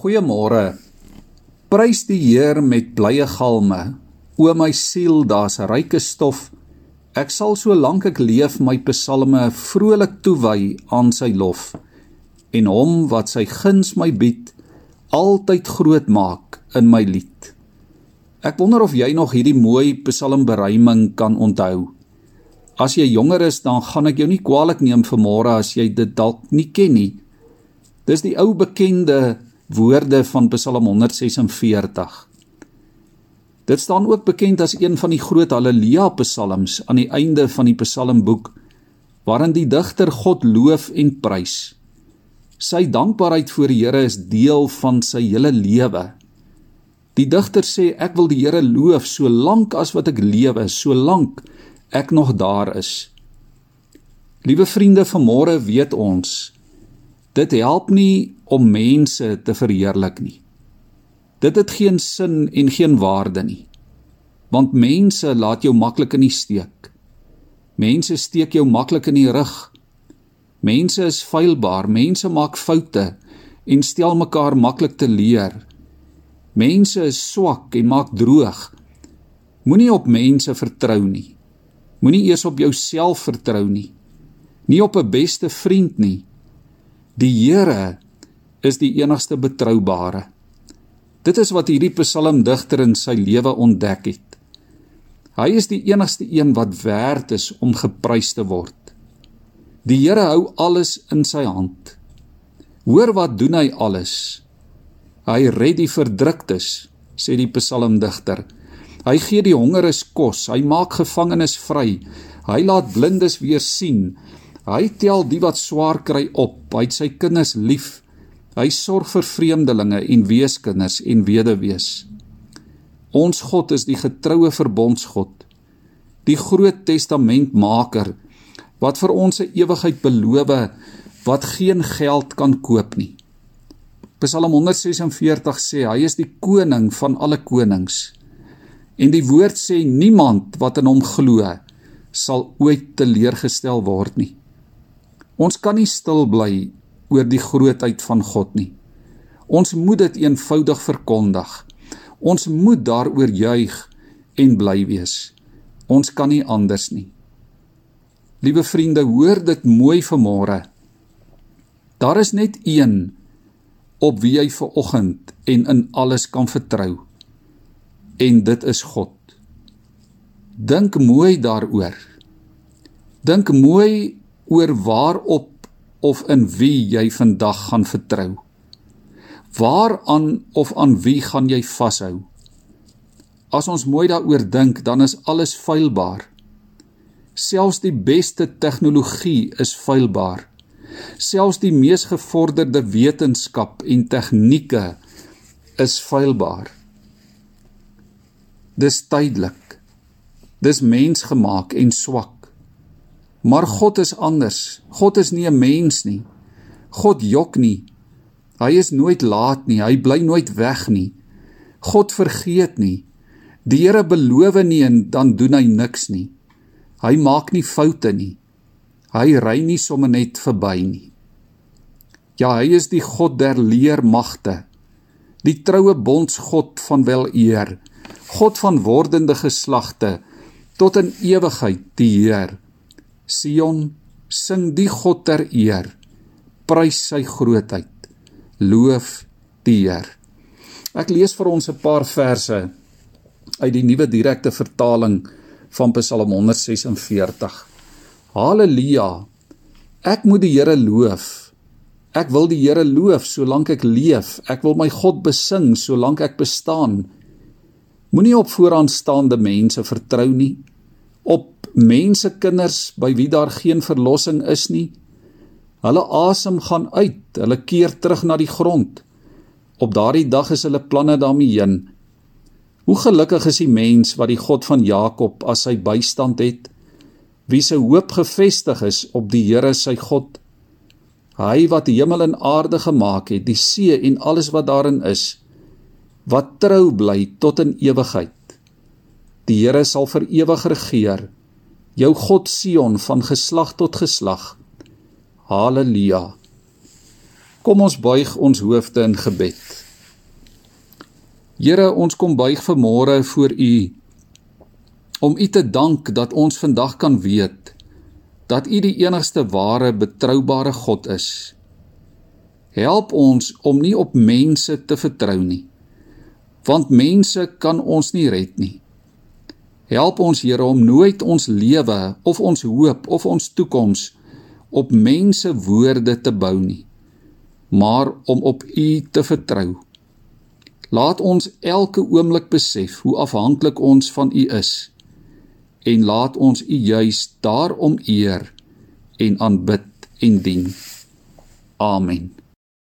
Goeiemôre. Prys die Heer met blye galme. O my siel, daar's 'n ryke stof. Ek sal solank ek leef my psalme vrolik toewy aan sy lof en hom wat sy guns my bied altyd groot maak in my lied. Ek wonder of jy nog hierdie mooi psalmberuiming kan onthou. As jy jonger is, dan gaan ek jou nie kwaadlik neem vir môre as jy dit dalk nie ken nie. Dis die ou bekende woorde van Psalm 146. Dit staan ook bekend as een van die groot haleluja psalms aan die einde van die psalmboek waarin die digter God loof en prys. Sy dankbaarheid voor die Here is deel van sy hele lewe. Die digter sê ek wil die Here loof solank as wat ek lewe, solank ek nog daar is. Liewe vriende, vanmôre weet ons dit help nie om mense te verheerlik nie. Dit het geen sin en geen waarde nie. Want mense laat jou maklik in die steek. Mense steek jou maklik in die rug. Mense is feilbaar, mense maak foute en stel mekaar maklik te leer. Mense is swak en maak droog. Moenie op mense vertrou nie. Moenie eers op jouself vertrou nie. Nie op 'n beste vriend nie. Die Here is die enigste betroubare. Dit is wat hierdie psalmdigter in sy lewe ontdek het. Hy is die enigste een wat werd is om geprys te word. Die Here hou alles in sy hand. Hoor wat doen hy alles? Hy red die verdruktes, sê die psalmdigter. Hy gee die hongeres kos, hy maak gevangenes vry. Hy laat blindes weer sien. Hy tel die wat swaar kry op. Hy het sy kinders lief. Hy sorg vir vreemdelinge en weeskinders en weduwees. Ons God is die getroue verbondsgod, die groot testamentmaker wat vir ons 'n ewigheid beloof wat geen geld kan koop nie. Psalm 146 sê hy is die koning van alle konings. En die woord sê niemand wat in hom glo sal ooit teleurgestel word nie. Ons kan nie stil bly oor die grootheid van God nie. Ons moet dit eenvoudig verkondig. Ons moet daaroor juig en bly wees. Ons kan nie anders nie. Liewe vriende, hoor dit mooi vanmôre. Daar is net een op wie jy ver oggend en in alles kan vertrou. En dit is God. Dink mooi daaroor. Dink mooi oor waarop of in wie jy vandag gaan vertrou. Waaraan of aan wie gaan jy vashou? As ons mooi daaroor dink, dan is alles feilbaar. Selfs die beste tegnologie is feilbaar. Selfs die mees gevorderde wetenskap en tegnieke is feilbaar. Dis tydelik. Dis mensgemaak en swak. Maar God is anders. God is nie 'n mens nie. God jok nie. Hy is nooit laat nie. Hy bly nooit weg nie. God vergeet nie. Die Here beloof nie en dan doen hy niks nie. Hy maak nie foute nie. Hy ry nie sommer net verby nie. Ja, hy is die God der leermagte. Die troue bondsgod van wel eer. God van wordende geslagte tot in ewigheid die Heer. Sion, sing die God ter eer. Prys sy grootheid. Loof die Heer. Ek lees vir ons 'n paar verse uit die nuwe direkte vertaling van Psalm 146. Halleluja. Ek moet die Here loof. Ek wil die Here loof solank ek leef. Ek wil my God besing solank ek bestaan. Moenie op vooraanstaande mense vertrou nie. Mense kinders by wie daar geen verlossing is nie. Hulle asem gaan uit, hulle keer terug na die grond. Op daardie dag is hulle planne daarmee heen. Hoe gelukkig is die mens wat die God van Jakob as sy bystand het, wie se hoop gefestig is op die Here sy God. Hy wat die hemel en aarde gemaak het, die see en alles wat daarin is, wat trou bly tot in ewigheid. Die Here sal vir ewig regeer jou God Sion van geslag tot geslag. Halleluja. Kom ons buig ons hoofde in gebed. Here, ons kom buig vanmôre voor U om U te dank dat ons vandag kan weet dat U die enigste ware betroubare God is. Help ons om nie op mense te vertrou nie, want mense kan ons nie red nie. Help ons Here om nooit ons lewe of ons hoop of ons toekoms op mense woorde te bou nie, maar om op U te vertrou. Laat ons elke oomblik besef hoe afhanklik ons van U is en laat ons U juis daarom eer en aanbid en dien. Amen.